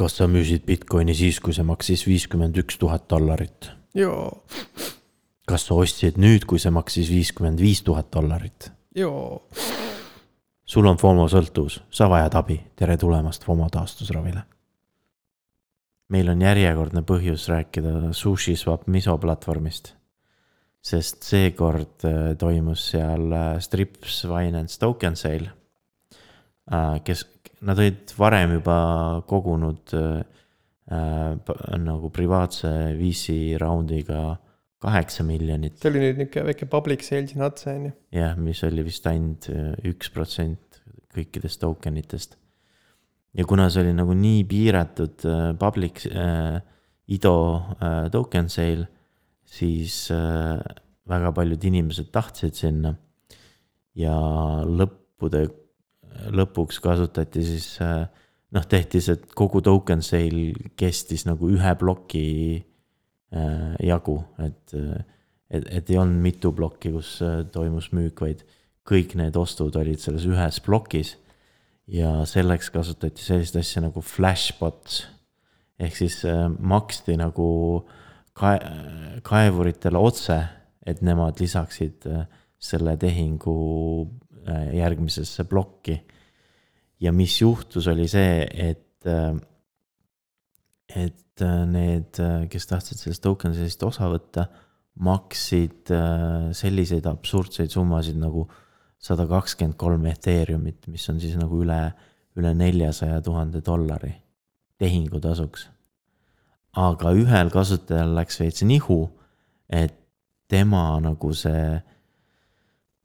kas sa müüsid Bitcoini siis, kui see maksis viiskümmend üks tuhat dollarit? joo, kas sa ostsid nüüd, kui see maksis viiskümmend viis tuhat dollarit? joo. sul on FOMO sõltuvus, sa vajad abi, tere tulemast FOMO taastusravile. meil on järjekordne põhjus rääkida SushiSwap miso platvormist. sest seekord äh, toimus seal äh, Strips Finance Token Sale. Äh, kes, nad olid varem juba kogunud äh, nagu privaatse VC raundiga kaheksa miljonit. see oli nüüd niisugune väike public sales in otse, on ju. jah, mis oli vist ainult äh, üks protsent kõikidest token itest. ja kuna see oli nagu nii piiratud äh, public äh, IDO äh, token sale, siis äh, väga paljud inimesed tahtsid sinna. ja lõppude, lõpuks kasutati siis äh, noh, tehti see kogu token sale kestis nagu ühe ploki äh, jagu, et, et, et ei olnud mitu plokki, kus äh, toimus müük, vaid kõik need ostud olid selles ühes plokis. ja selleks kasutati sellist asja nagu flashbots ehk siis äh, maksti nagu kae-, kaevuritele otse, et nemad lisaksid äh, selle tehingu äh, järgmisesse plokki ja mis juhtus, oli see, et, et need, kes tahtsid sellest token sellist osa võtta, maksid selliseid absurdseid summasid nagu sada kakskümmend kolm Ethereumit, mis on siis nagu üle, üle neljasaja tuhande dollari tehingutasuks. aga ühel kasutajal läks veits nihu, et tema nagu see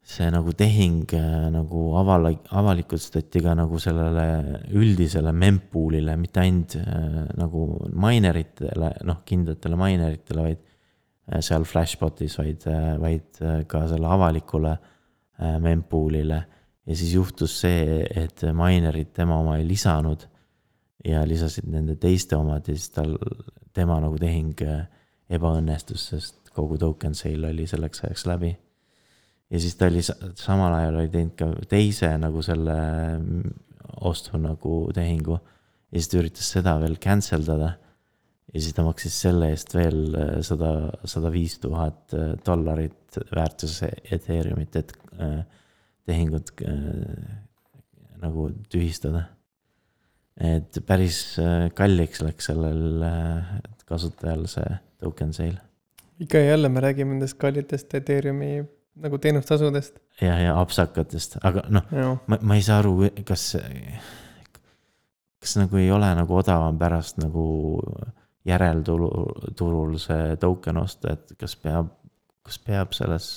see nagu tehing äh, nagu avala-, avalikustati ka nagu sellele üldisele mempool'ile, mitte ainult äh, nagu mineritele, noh, kindlatele mineritele, vaid äh, seal Flashbotis, vaid, vaid ka selle avalikule mempool'ile. ja siis juhtus see, et minerid tema oma ei lisanud ja lisasid nende teiste omad ja siis tal, tema nagu tehing ebaõnnestus, sest kogu token sale oli selleks ajaks läbi ja siis ta oli samal ajal oli teinud ka teise nagu selle ostu nagu tehingu. ja siis ta üritas seda veel cancel dada. ja siis ta maksis selle eest veel äh, sada, sada viis tuhat äh, dollarit väärtuse Ethereumit, et äh, tehingut nagu tühistada. et päris kalliks läks sellel kasutajal see token sale. ikka ja jälle me räägime nendest kallitest Ethereumi nagu teenustasudest. ja, ja apsakatest, aga noh, ma, ma ei saa aru, kas, kas nagu ei ole nagu odavam pärast nagu järeltulu, turul see token osta, et kas peab, kas peab selles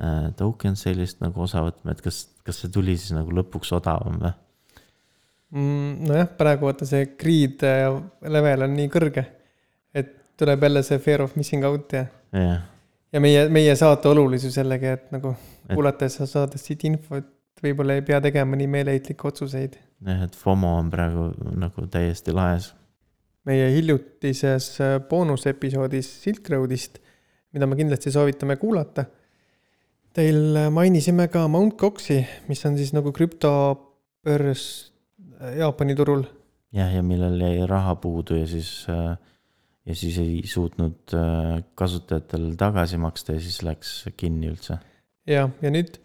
äh, token sale'ist nagu osa võtma, et kas, kas see tuli siis nagu lõpuks odavam või? Mm, nojah, praegu vaata see greed äh, level on nii kõrge, et tuleb jälle see fear of missing out ja yeah ja meie, meie saate olulisus jällegi, et nagu et... kuulates sa saad siit infot, võib-olla ei pea tegema nii meeleheitlikke otsuseid. jah, et FOMO on praegu nagu täiesti laes. meie hiljutises äh, boonusepisoodis Silk Roadist, mida me kindlasti soovitame kuulata. Teil äh, mainisime ka Mount Goxi, mis on siis nagu krüptobörs äh, Jaapani turul. jah, ja millel jäi raha puudu ja siis äh, ja siis ei suutnud äh, kasutajatel tagasi maksta ja siis läks kinni üldse. ja, ja nüüd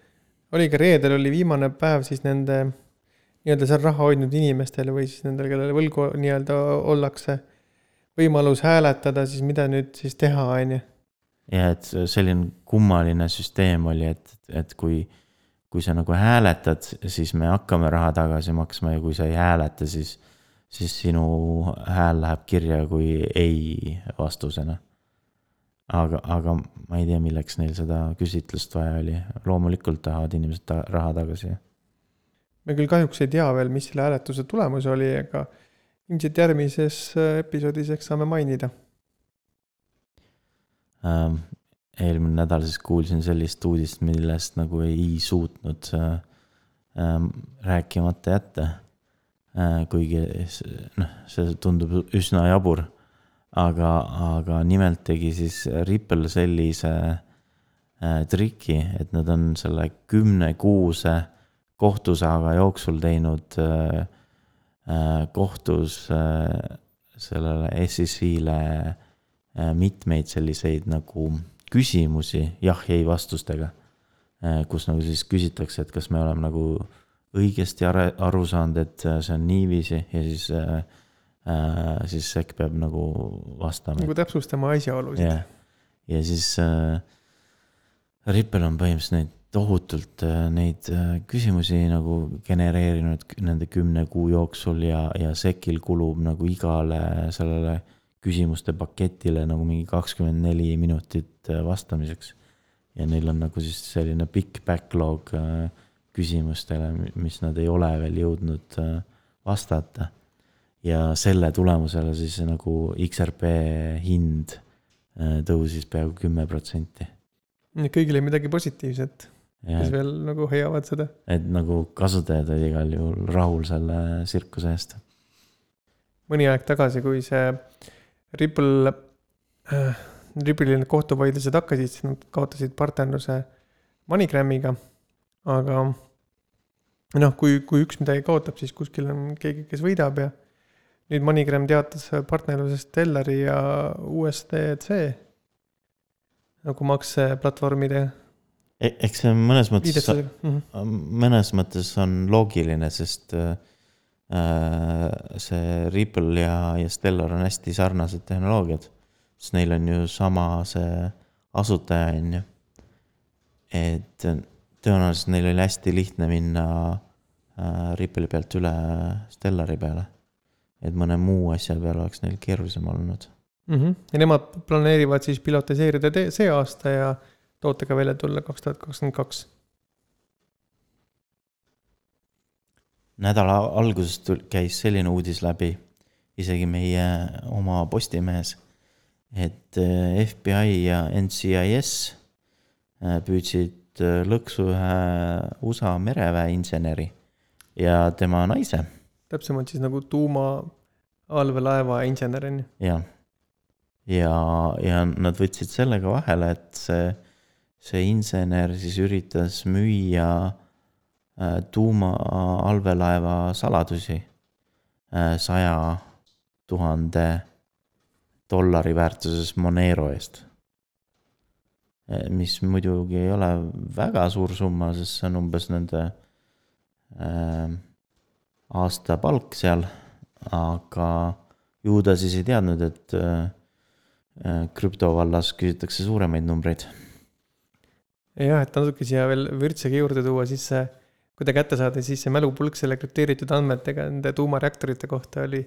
oli ka reedel oli viimane päev siis nende nii-öelda seal raha hoidnud inimestele või siis nendele, kellele võlgu nii-öelda ollakse, võimalus hääletada siis, mida nüüd siis teha, on ju. ja et selline kummaline süsteem oli, et, et kui, kui sa nagu hääletad, siis me hakkame raha tagasi maksma ja kui sa ei hääleta, siis siis sinu hääl läheb kirja kui ei vastusena. aga, aga ma ei tea, milleks neil seda küsitlust vaja oli, loomulikult tahavad inimesed ta raha tagasi. me küll kahjuks ei tea veel, mis selle hääletuse tulemus oli, aga ilmselt järgmises episoodis eks saame mainida ähm,. eelmine nädal siis kuulsin sellist uudist, millest nagu ei suutnud äh, äh, rääkimata jätta kuigi noh, see tundub üsna jabur. aga, aga nimelt tegi siis Ripple sellise äh, triki, et nad on selle kümnekuuse kohtusaaga jooksul teinud äh, äh, kohtus äh, sellele SEC-le äh, mitmeid selliseid nagu küsimusi jah-ei vastustega. kus nagu siis küsitakse, et kas me oleme nagu õigesti aru saanud, et see on niiviisi ja siis äh, siis SEC peab nagu vastama. nagu täpsustama asjaolusid yeah.. ja siis äh, Ripple on põhimõtteliselt neid tohutult äh, neid äh, küsimusi nagu genereerinud nende kümne kuu jooksul ja, ja SEC-il kulub nagu igale sellele küsimuste paketile nagu mingi kakskümmend neli minutit äh, vastamiseks. ja neil on nagu siis selline pikk backlog küsimustele, mis nad ei ole veel jõudnud vastata. ja selle tulemusel siis nagu XRP hind tõusis peaaegu kümme protsenti. kõigile midagi positiivset kes veel nagu hoiavad seda. et nagu kasutajad olid igal juhul rahul selle tsirkuse eest. mõni aeg tagasi, kui see Ripple äh,, Ripple'il need kohtuvaidlused hakkasid, siis nad kaotasid partnerluse MoneyGramiga. aga noh, kui, kui üks midagi kaotab, siis kuskil on keegi, kes võidab ja nüüd MoneyGram teatas partnerlusest Stellari ja USDC nagu makseplatvormide E-, eks see mõnes mõttes, mm -hmm. mõnes mõttes on loogiline, sest äh, see Ripple ja, ja Stellar on hästi sarnased tehnoloogiad. sest neil on ju sama see asutaja, on ju. et tõenäoliselt neil oli hästi lihtne minna äh, Ripple'i pealt üle Stellari peale. et mõne muu asja peale oleks neil keerulisem olnud mm. -hmm. ja nemad planeerivad siis pilotiseerida see aasta ja tootega välja tulla kaks tuhat kakskümmend kaks. nädala alguses käis selline uudis läbi, isegi meie oma Postimehes, et eh, FBI ja NCIS eh, püüdsid eh, lõksu ühe USA mereväeinseneri ja tema naise. täpsemalt siis nagu tuuma allveelaeva insener on ju. jah, ja, ja, ja nad võtsid sellega vahele, et see see insener siis üritas müüa äh, tuumaallveelaeva saladusi äh, saja tuhande dollari väärtuses Monero eest. Äh, mis muidugi ei ole väga suur summa, sest see on umbes nende äh, aastapalk seal, aga ju ta siis ei teadnud, et äh, krüptovallas küsitakse suuremaid numbreid. Jah, et natuke siia veel vürtsagi juurde tuua, siis see, kui ta kätte saadi, siis see mälupulk selle krüpteeritud andmetega nende tuumareaktorite kohta oli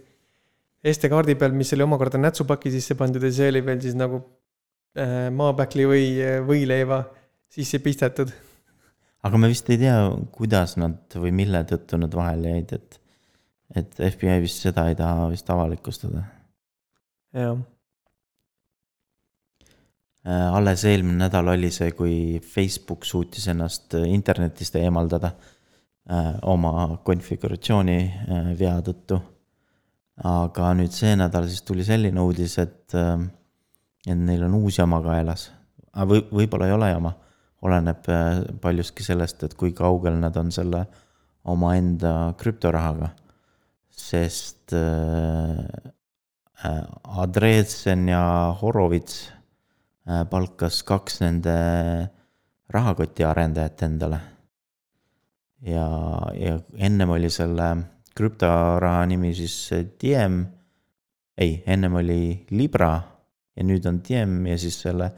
SD-kaardi peal, mis oli omakorda nätsupaki sisse pandud ja see oli veel siis nagu maapäkli või võileiva sisse pistetud. aga me vist ei tea, kuidas nad või mille tõttu nad vahele jäid, et, et FBI vist seda ei taha vist avalikustada. jah Äh, alles eelmine nädal oli see, kui Facebook suutis ennast äh, internetist eemaldada äh, oma konfiguratsiooni vea tõttu. aga nüüd see nädal siis tuli selline uudis, et, et neil on uus jama kaelas. või, võib-olla ei ole jama, oleneb paljuski sellest, et kui kaugel nad on selle omaenda krüptorahaga. sest Andreessen ja Horovits Äh, palkas kaks nende rahakoti arendajat endale. ja, ja ennem oli selle krüptoraha nimi siis Diem, ei, ennem oli Libra ja nüüd on Diem ja siis selle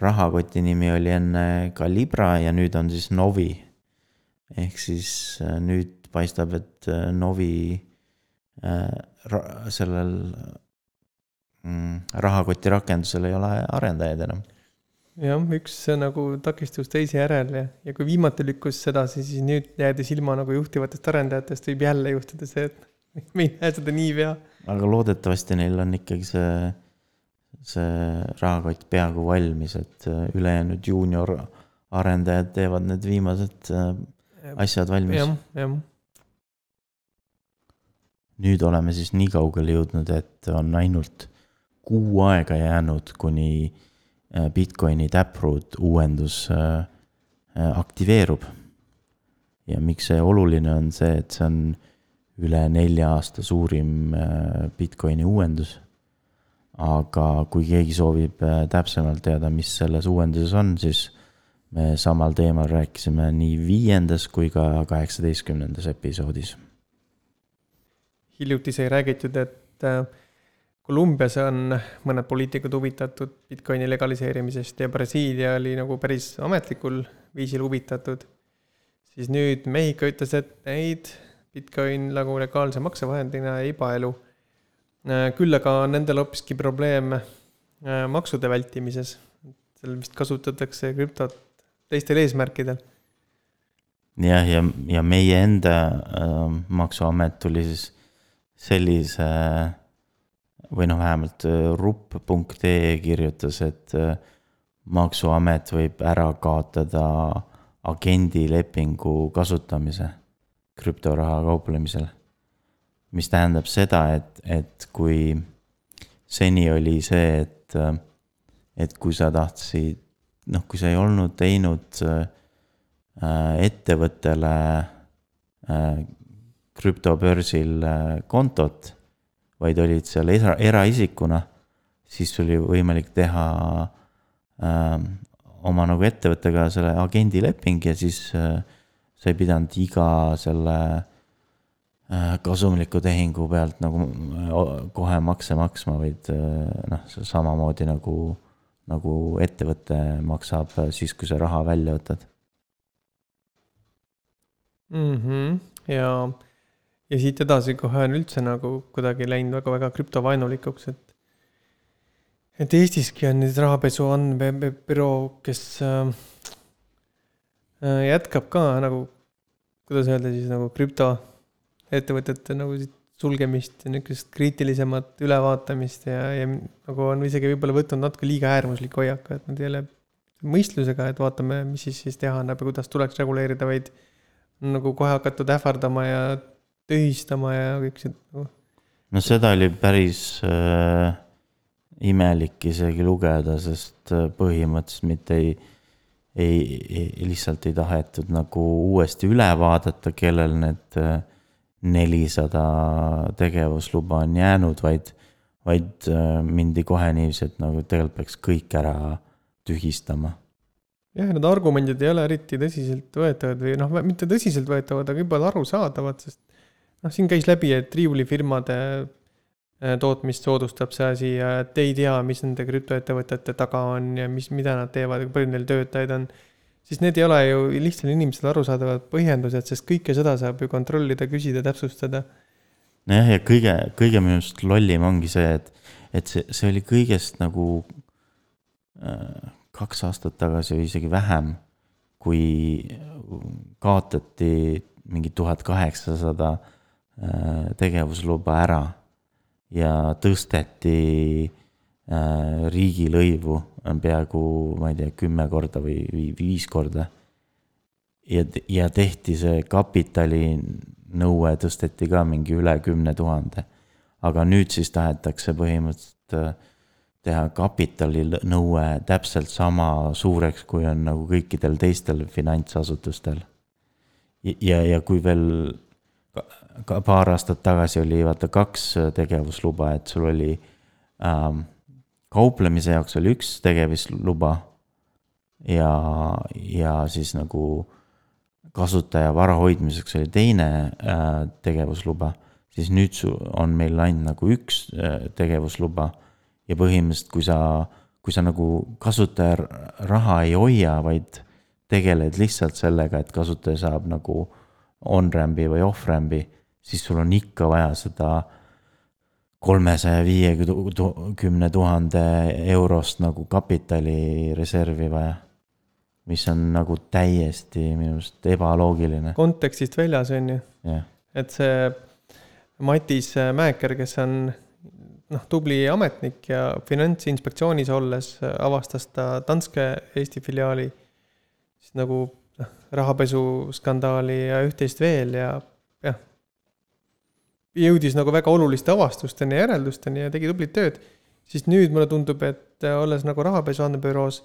rahakoti nimi oli enne ka Libra ja nüüd on siis Novi. ehk siis äh, nüüd paistab, et äh, Novi äh, sellel mm, rahakoti rakendusel ei ole arendajaid enam. jah, üks nagu takistus teise järel ja, ja kui viimati lükkus sedasi, siis nüüd jäädes ilma nagu juhtivatest arendajatest, võib jälle juhtuda see, et me ei näe seda niipea. aga loodetavasti neil on ikkagi see, see rahakott peaaegu valmis, et äh, ülejäänud juunior arendajad teevad need viimased äh, asjad valmis. jah, jah nüüd oleme siis nii kaugele jõudnud, et on ainult kuu aega jäänud, kuni äh, Bitcoini Taproot uuendus aktiveerub. ja miks see oluline on see, et see on üle nelja aasta suurim Bitcoini uuendus. Aga kui keegi soovib äh, täpsemalt teada, mis selles uuenduses on, siis me samal teemal rääkisime nii viiendas kui ka kaheksateistkümnendas episoodis. hiljuti sai räägitud, et äh, Kolumbias on mõned poliitikud huvitatud Bitcoini legaliseerimisest ja Brasiilia oli nagu päris ametlikul viisil huvitatud. siis nüüd Mehhiko ütles, et neid Bitcoin nagu legaalse maksevahendina ei paelu. Äh, küll aga on nendel hoopiski probleem äh, maksude vältimises. seal vist kasutatakse krüptot teistel eesmärkidel. jah, ja, ja, ja meie enda äh, maksuamet tuli siis sellise või noh, vähemalt äh, rupp.ee kirjutas, et äh, maksuamet võib ära kaotada agendilepingu kasutamise krüptoraha kauplemisel. Mis tähendab seda, et, et kui seni oli see, et, et kui sa tahtsid, noh, kui sa ei olnud teinud äh, ettevõttele äh, krüptobörsil äh, kontot, vaid olid seal era, eraisikuna, siis sul oli võimalik teha äh, oma nagu ettevõttega selle agendileping ja siis äh, sa ei pidanud iga selle äh, kasumliku tehingu pealt nagu äh, kohe makse maksma, vaid äh, noh, samamoodi nagu, nagu ettevõte maksab siis, kui sa raha välja võtad mm. -hmm. ja, ja siit edasi kohe on üldse nagu kuidagi läinud väga-väga krüptovaenulikuks, et et Eestiski on nüüd rahapesu andmebüroo, kes äh, jätkab ka nagu kuidas öelda siis nagu krüptoettevõtete nagu sulgemist ja niisugust kriitilisemat ülevaatamist ja, ja nagu on isegi võib-olla võtnud natuke liiga äärmusliku hoiaku, et nad ei ole mõistlusega, et vaatame, mis siis, siis teha annab ja kuidas tuleks reguleerida, vaid nagu kohe hakatud ähvardama ja tühistama ja kõik see nagu. no seda oli päris äh, imelik isegi lugeda, sest äh, põhimõtteliselt mitte ei ei, ei, lihtsalt ei tahetud nagu uuesti üle vaadata, kellel need äh, nelisada tegevusluba on jäänud, vaid, vaid äh, mindi kohe niiviisi, et nagu tegelikult peaks kõik ära tühistama. jah, need argumendid ei ole eriti tõsiseltvõetavad või noh, mitte tõsiseltvõetavad, aga võib-olla arusaadavad, sest noh, siin käis läbi, et riiulifirmade äh, tootmist soodustab see asi ja et ei tea, mis nende krüptoettevõtete taga on ja mis, mida nad teevad kui palju neil töötajaid on siis need ei ole ju lihtsale inimesele arusaadavad põhjendused, sest kõike seda saab ju kontrollida, küsida, täpsustada. nojah, ja kõige, kõige minu arust lollim ongi see, et, et see, see oli kõigest nagu äh, kaks aastat tagasi või isegi vähem, kui kaotati mingi tuhat kaheksasada äh, tegevusluba ära ja tõsteti äh, riigilõivu on peaaegu, ma ei tea, kümme korda või, või viis korda. ja, ja tehti see kapitalinõue tõsteti ka mingi üle kümne tuhande. aga nüüd siis tahetakse põhimõtteliselt äh, teha kapitalinõue täpselt sama suureks, kui on nagu kõikidel teistel finantsasutustel. ja, ja kui veel ka paar aastat tagasi oli vaata kaks tegevusluba, et sul oli ähm, kauplemise jaoks oli üks tegevusluba ja, ja siis nagu kasutaja vara hoidmiseks oli teine äh, tegevusluba, siis nüüd on meil ainult nagu üks äh, tegevusluba ja põhimõtteliselt, kui sa, kui sa nagu kasutaja raha ei hoia, vaid tegeled lihtsalt sellega, et kasutaja saab nagu on-ramp'i või off-ramp'i, siis sul on ikka vaja seda äh, kolmesaja viiekümne tuhande eurost nagu kapitalireservi vaja. mis on nagu täiesti minu arust ebaloogiline. kontekstist väljas, on ju yeah.. et see Matis Mäeker, kes on noh, tubli ametnik ja finantsinspektsioonis olles avastas ta Danske Eesti filiaali siis nagu noh, rahapesuskandaali ja üht-teist veel ja jah jõudis nagu väga oluliste avastusteni ja järeldusteni ja tegi tublit tööd, siis nüüd mulle tundub, et äh, olles nagu rahapesu andmebüroos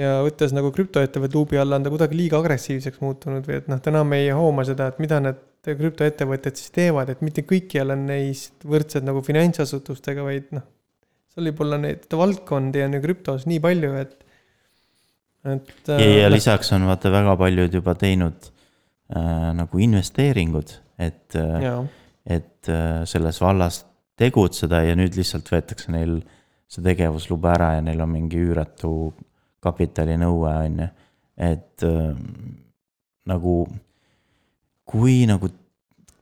ja võttes nagu krüptoettevõtte luubi alla, on ta kuidagi liiga agressiivseks muutunud või et noh, ta enam ei hooma seda, et mida need krüptoettevõtted siis teevad, et mitte kõik ei ole neist võrdsed nagu finantsasutustega, vaid noh, seal võib olla neid valdkondi on ju krüptos nii palju, et, et. ja, ja noh. lisaks on vaata väga paljud juba teinud äh, nagu investeeringud, et, äh, et äh, selles vallas tegutseda ja nüüd lihtsalt võetakse neil see tegevusluba ära ja neil on mingi üüratu kapitalinõue, on ju, et äh, nagu kui nagu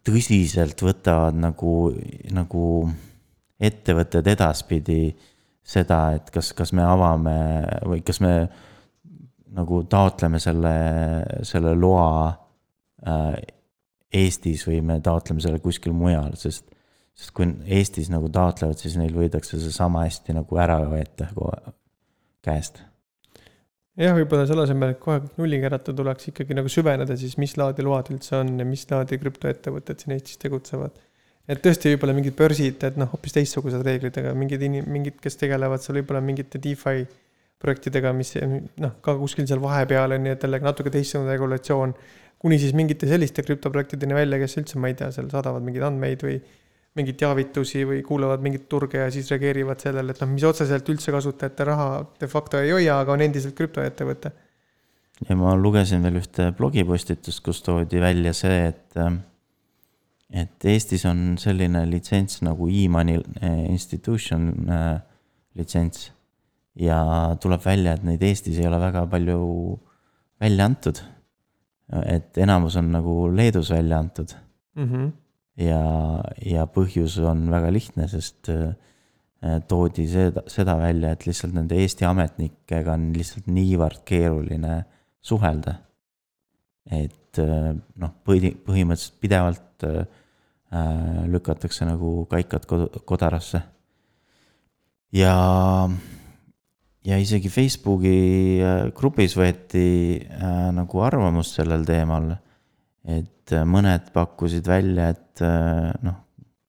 tõsiselt võtavad nagu, nagu ettevõtted edaspidi seda, et kas, kas me avame või kas me nagu taotleme selle, selle loa äh, Eestis või me taotleme selle kuskil mujal, sest, sest kui Eestis nagu taotlevad, siis neil võidakse see sama hästi nagu ära võeta käest jah, võib-olla selle asemel, et kohe nulli keerata, tuleks ikkagi nagu süveneda siis, mis laadi load üldse on ja mis laadi krüptoettevõtted siin Eestis tegutsevad. et tõesti, võib-olla mingid börsid, et noh, hoopis teistsugused reeglid, aga mingid inim-, mingid, kes tegelevad seal võib-olla mingite DeFi projektidega, mis noh, ka kuskil seal vahepeal on ju, et jällegi natuke teistsugune regulatsioon. Kuni siis mingite selliste krüptoprojektideni välja, kes üldse, ma ei tea, seal saadavad mingeid andmeid või mingeid teavitusi või kuulavad mingit turge ja siis reageerivad sellele, et noh, mis otseselt üldse kasutajate raha de facto ei hoia, aga on endiselt krüptoettevõte. ja ma lugesin veel ühte blogipostitust, kus toodi välja see, et, et Eestis on selline litsents nagu e-money institution äh, litsents. ja tuleb välja, et neid Eestis ei ole väga palju välja antud. Et enamus on nagu Leedus välja antud mm. -hmm ja, ja põhjus on väga lihtne, sest äh, toodi seda, seda välja, et lihtsalt nende Eesti ametnikega on lihtsalt niivõrd keeruline suhelda. et äh, noh, põhi, põhimõtteliselt pidevalt äh, lükatakse nagu kaikad kodarasse. ja, ja isegi Facebooki grupis võeti äh, nagu arvamust sellel teemal et äh, mõned pakkusid välja, et äh, noh,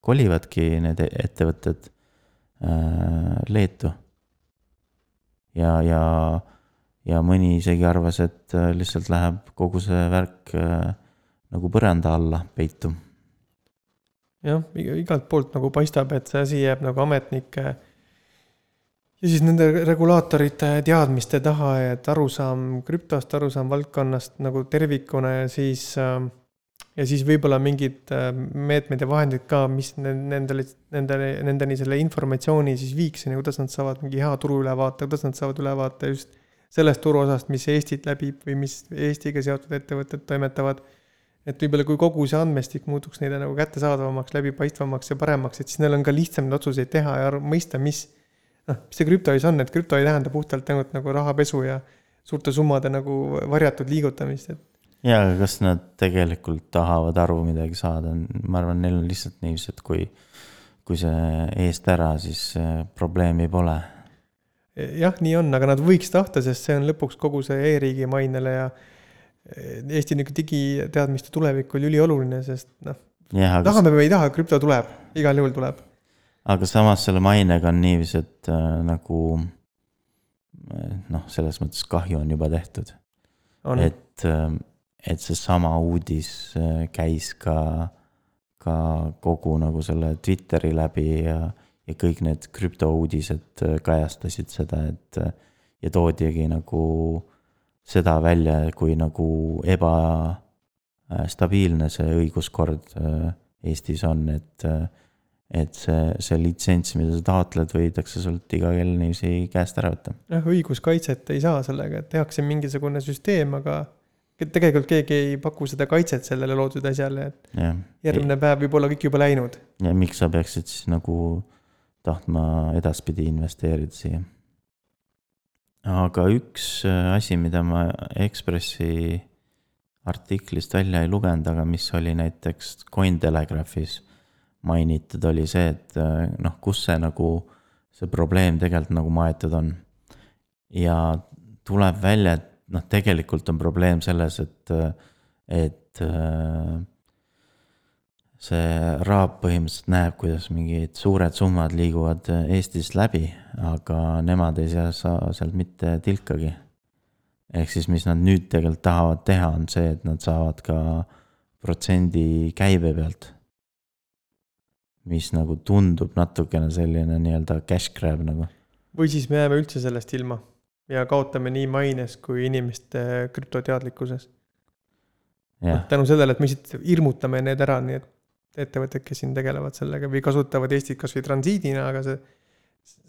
kolivadki need ettevõtted äh, Leetu. ja, ja, ja mõni isegi arvas, et lihtsalt läheb kogu see värk nagu põranda alla peitu. jah, igalt poolt nagu paistab, et see asi jääb nagu ametnike ja siis nende regulaatorite teadmiste taha, et arusaam krüptost, arusaam valdkonnast nagu tervikuna ja siis äh, ja siis võib-olla mingid äh, meetmed ja vahendid ka, mis nendele, nendele, nendeni selle informatsiooni siis viiks, kuidas nad saavad mingi hea turuülevaate, kuidas nad saavad ülevaate just sellest turuosast, mis Eestit läbib või mis Eestiga seotud ettevõtted toimetavad. et võib-olla kui kogu see andmestik muutuks neile nagu kättesaadavamaks, läbipaistvamaks ja paremaks, et siis neil on ka lihtsam neid otsuseid teha ja mõista, mis noh, mis see krüpto siis on, et krüpto ei tähenda puhtalt ainult nagu rahapesu ja suurte summade nagu varjatud liigutamist, et jaa, aga kas nad tegelikult tahavad aru midagi saada, ma arvan, neil on lihtsalt niiviisi, et kui, kui see eest ära, siis probleemi pole. jah, nii on, aga nad võiks tahta, sest see on lõpuks kogu see e-riigi mainele ja Eesti nihuke digiteadmiste tulevik oli ülioluline, sest noh, tahame või ei taha, krüpto tuleb, igal juhul tuleb. Aga samas selle mainega on niiviisi, et äh, nagu noh, selles mõttes kahju on juba tehtud. et äh, et seesama uudis äh, käis ka, ka kogu nagu selle Twitteri läbi ja, ja kõik need krüptouudised äh, kajastasid seda, et äh, ja toodigi nagu seda välja, kui nagu ebastabiilne see õiguskord Eestis on, et et see, see litsents, mida sa taotled, võidakse sult iga kell niiviisi käest ära võtta. jah, õiguskaitset ei saa sellega, et tehakse mingisugune süsteem, aga tegelikult keegi ei paku seda kaitset sellele loodud asjale, et ja. järgmine päev võib olla kõik juba läinud. ja miks sa peaksid siis nagu tahtma edaspidi investeerida siia? aga üks äh, asi, mida ma Ekspressi artiklist välja ei lugenud, aga mis oli näiteks Cointelegraphis mainitud, oli see, et äh, noh, kus see nagu, see probleem tegelikult nagu maetud on. ja tuleb välja, et noh, tegelikult on probleem selles, et, et see Raab põhimõtteliselt näeb, kuidas mingid suured summad liiguvad Eestist läbi, aga nemad ei saa sealt mitte tilkagi. ehk siis, mis nad nüüd tegelikult tahavad teha, on see, et nad saavad ka protsendi käibe pealt mis nagu tundub natukene selline nii-öelda cash grab nagu. või siis me jääme üldse sellest ilma ja kaotame nii maines kui inimeste krüptoteadlikkuses. tänu sellele, et me lihtsalt hirmutame need ära, nii et ettevõtted, kes siin tegelevad sellega või kasutavad Eestit kasvõi transiidina, aga see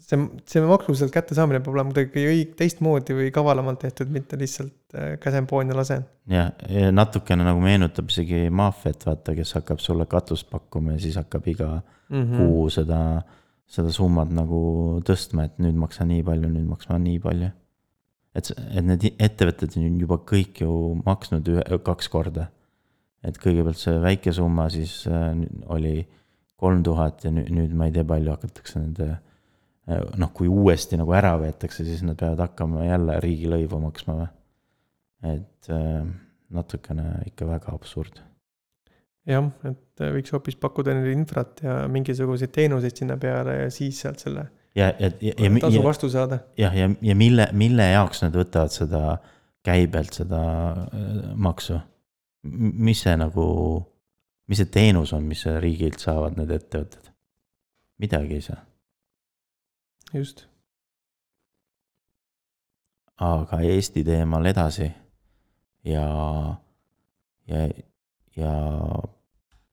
see, see maksu sealt kättesaamine peab olema kuidagi õig-, teistmoodi või kavalamalt tehtud, mitte lihtsalt äh, käsen poon ja lasen. jah, ja natukene nagu meenutab isegi maffiat, vaata, kes hakkab sulle katust pakkuma ja siis hakkab iga mm -hmm. kuu seda, seda summat nagu tõstma, et nüüd maksa nii palju, nüüd maksma nii palju. et, et need ettevõtted on juba kõik ju maksnud ühe, kaks korda. et kõigepealt see väike summa siis äh, oli kolm tuhat ja nüüd, nüüd ma ei tea, palju hakatakse nende noh, kui uuesti nagu ära võetakse, siis nad peavad hakkama jälle riigilõivu maksma või? et äh, natukene ikka väga absurd. jah, et äh, võiks hoopis pakkuda neile infrat ja mingisuguseid teenuseid sinna peale ja siis sealt selle ja, ja, ja, ja tasu vastu saada. jah, ja, ja, ja mille, mille jaoks nad võtavad seda käibelt seda maksu? mis see nagu, mis see teenus on, mis riigilt saavad need ettevõtted? midagi ei saa just. aga Eesti teemal edasi ja, ja, ja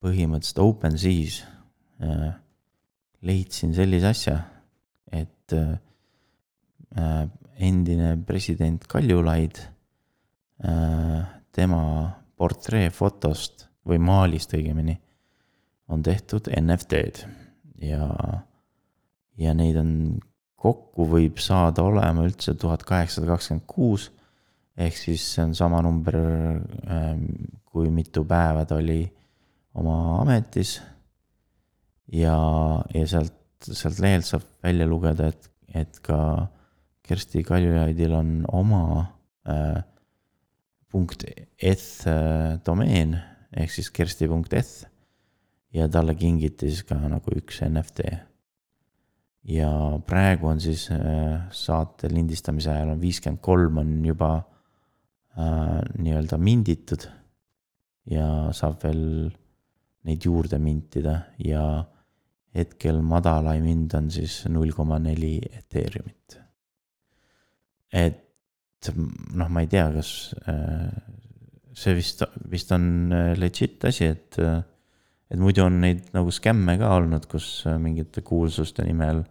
põhimõtteliselt OpenSea's äh, leidsin sellise asja, et äh, endine president Kaljulaid äh,, tema portreefotost või maalist õigemini, on tehtud NFT-d ja ja neid on kokku võib saada olema üldse tuhat kaheksasada kakskümmend kuus. ehk siis see on sama number, ähm, kui mitu päeva ta oli oma ametis. ja, ja sealt, sealt lehelt saab välja lugeda, et, et ka Kersti Kaljulaidil on oma äh, punkt eth äh, domeen ehk siis kersti.eth ja talle kingiti siis ka nagu üks NFT ja praegu on siis äh, saate lindistamise ajal on viiskümmend kolm on juba äh, nii-öelda minditud. ja saab veel neid juurde mintida ja hetkel madalaim hind on siis null koma neli Ethereumit. et noh, ma ei tea, kas äh, see vist, vist on äh, legit asi, et äh, et muidu on neid nagu skämme ka olnud, kus äh, mingite kuulsuste nimel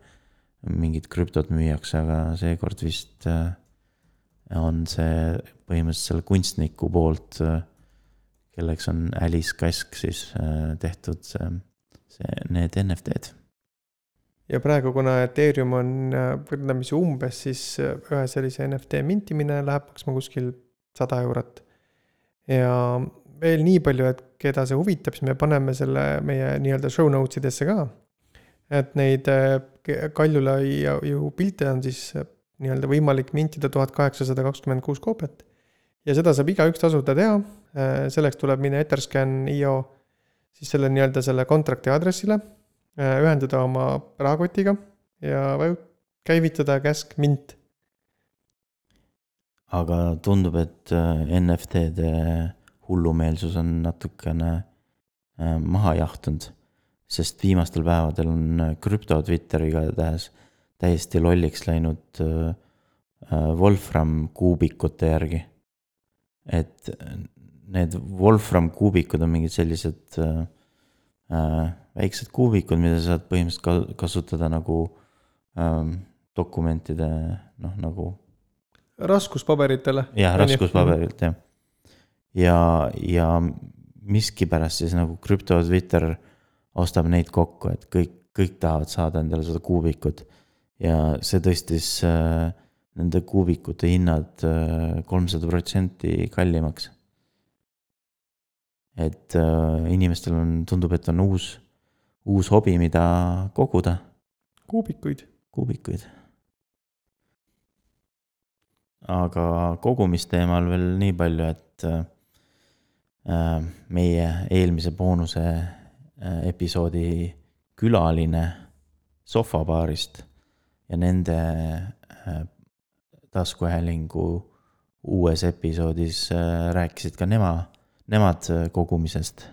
mingit krüptot müüakse, aga seekord vist äh, on see põhimõtteliselt selle kunstniku poolt, äh, kelleks on Alice Kask siis tehtud see, see, need NFT-d. ja praegu, kuna Ethereum on võrdlemisi umbes, siis ühe sellise NFT mintimine läheb maksma kuskil sada eurot. ja veel nii palju, et keda see huvitab, siis me paneme selle meie nii-öelda show notes idesse ka. et neid äh, Kaljulaiu pilte on siis äh, nii-öelda võimalik mintida tuhat kaheksasada kakskümmend kuus koopiat. ja seda saab igaüks tasuta teha, äh, selleks tuleb minna Etherscan.io siis selle nii-öelda selle kontrakti aadressile, ühendada oma rahakotiga ja käivitada käsk mint. aga tundub, et NFT-de hullumeelsus on natukene äh, maha jahtunud. sest viimastel päevadel on äh, krüpto Twitter igatahes täiesti lolliks läinud äh, Wolfram kuubikute järgi. et need Wolfram kuubikud on mingid sellised väiksed kuubikud, mida sa saad põhimõtteliselt kasutada nagu ähm, dokumentide noh, nagu. raskuspaberitele. jah, raskuspaberilt jah ja, ja miskipärast siis nagu krüpto Twitter ostab neid kokku, et kõik, kõik tahavad saada endale seda kuubikut. ja see tõstis äh, nende kuubikute hinnad kolmsada äh, protsenti kallimaks. et äh, inimestel on, tundub, et on uus, uus hobi, mida koguda. kuubikuid. kuubikuid. aga kogumisteemal veel nii palju, et äh, Äh, meie eelmise boonuse äh, episoodi külaline sohvabaarist ja nende äh, taskuhäälingu uues episoodis rääkisid ka nema, nemad äh, kogumisest.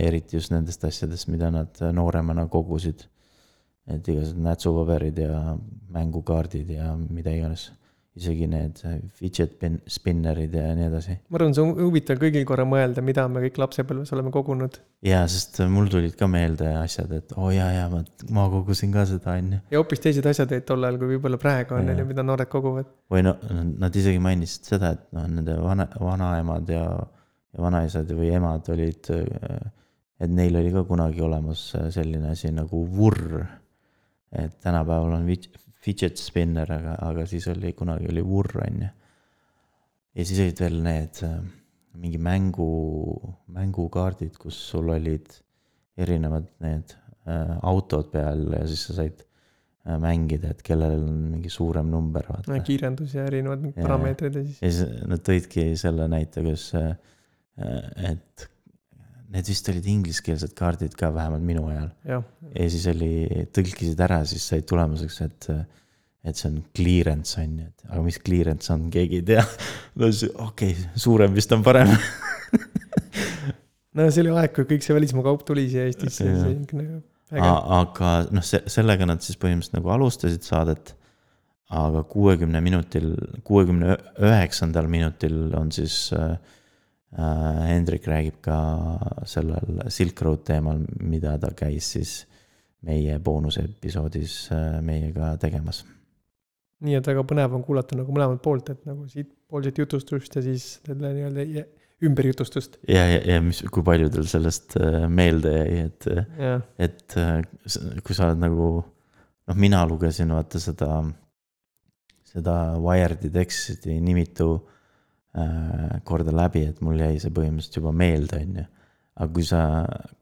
eriti just nendest asjadest, mida nad äh, nooremana kogusid. et igasugused nätsupaberid ja mängukaardid ja mida iganes isegi need fidget spin- spinnerid ja nii edasi. ma arvan, see on huvitav kõigil korra mõelda, mida me kõik lapsepõlves oleme kogunud. jaa, sest mul tulid ka meelde asjad, et oo oh, jaa, jaa, ma, ma kogusin ka seda, on ju. ja hoopis teised asjad olid tol ajal, kui võib-olla praegu on, on ju, mida noored koguvad. või no nad isegi mainisid seda, et noh, nende vana, vanaemad ja, ja vanaisad või emad olid, et neil oli ka kunagi olemas selline asi nagu vurr. et tänapäeval on fidget spinner, aga, aga siis oli, kunagi oli Wurr, on ju. ja siis olid veel need äh, mingi mängu, mängukaardid, kus sul olid erinevad need äh, autod peal ja siis sa said äh, mängida, et kellel on mingi suurem number, vaata. kiirendus ja erinevad parameetrid ja siis. ja siis nad tõidki selle näite, kus, äh, et need vist olid ingliskeelsed kaardid ka vähemalt minu ajal. ja siis oli, tõlkisid ära, siis said tulemuseks, et, et see on clearance on ju, et aga mis clearance on, keegi ei tea. no siis okei okay,, suurem vist on parem no see oli aeg, kui kõik see välismaa kaup tuli siia Eestisse. aga noh, see, sellega nad siis põhimõtteliselt nagu alustasid saadet. aga kuuekümne minutil, kuuekümne üheksandal minutil on siis äh, Äh, Hendrik räägib ka sellel Silk Road teemal, mida ta käis siis meie boonusepisoodis äh, meiega tegemas. nii et väga põnev on kuulata nagu mõlemalt poolt, et nagu siitpoolset jutustust ja siis selle nii-öelda ümberjutustust. ja, ja, ja mis, kui palju tal sellest äh, meelde jäi, et, et kui sa oled nagu, noh, mina lugesin vaata seda, seda Wired'i teksti nimitu Äh, korda läbi, et mul jäi see põhimõtteliselt juba meelde, on ju. aga kui sa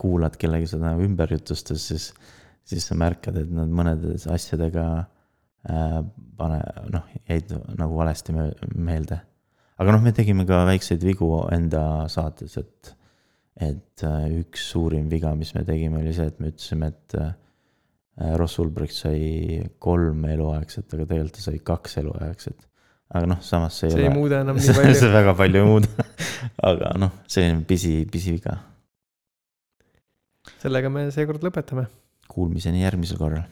kuulad kellegi seda ümber jutustas, siis, siis sa märkad, et nad mõnede asjadega äh, pane, noh, jäid nagu valesti meelde. aga noh, me tegime ka väikseid vigu enda saates, et, et äh, üks suurim viga, mis me tegime, oli see, et me ütlesime, et äh, Ross Ulbricht sai kolm eluaegset, aga tegelikult ta sai kaks eluaegset aga noh, samas see ei see ole. see ei muuda enam nii palju see väga palju ei muuda aga noh, selline pisi, pisiviga. sellega me seekord lõpetame. Kuulmiseni järgmisel korral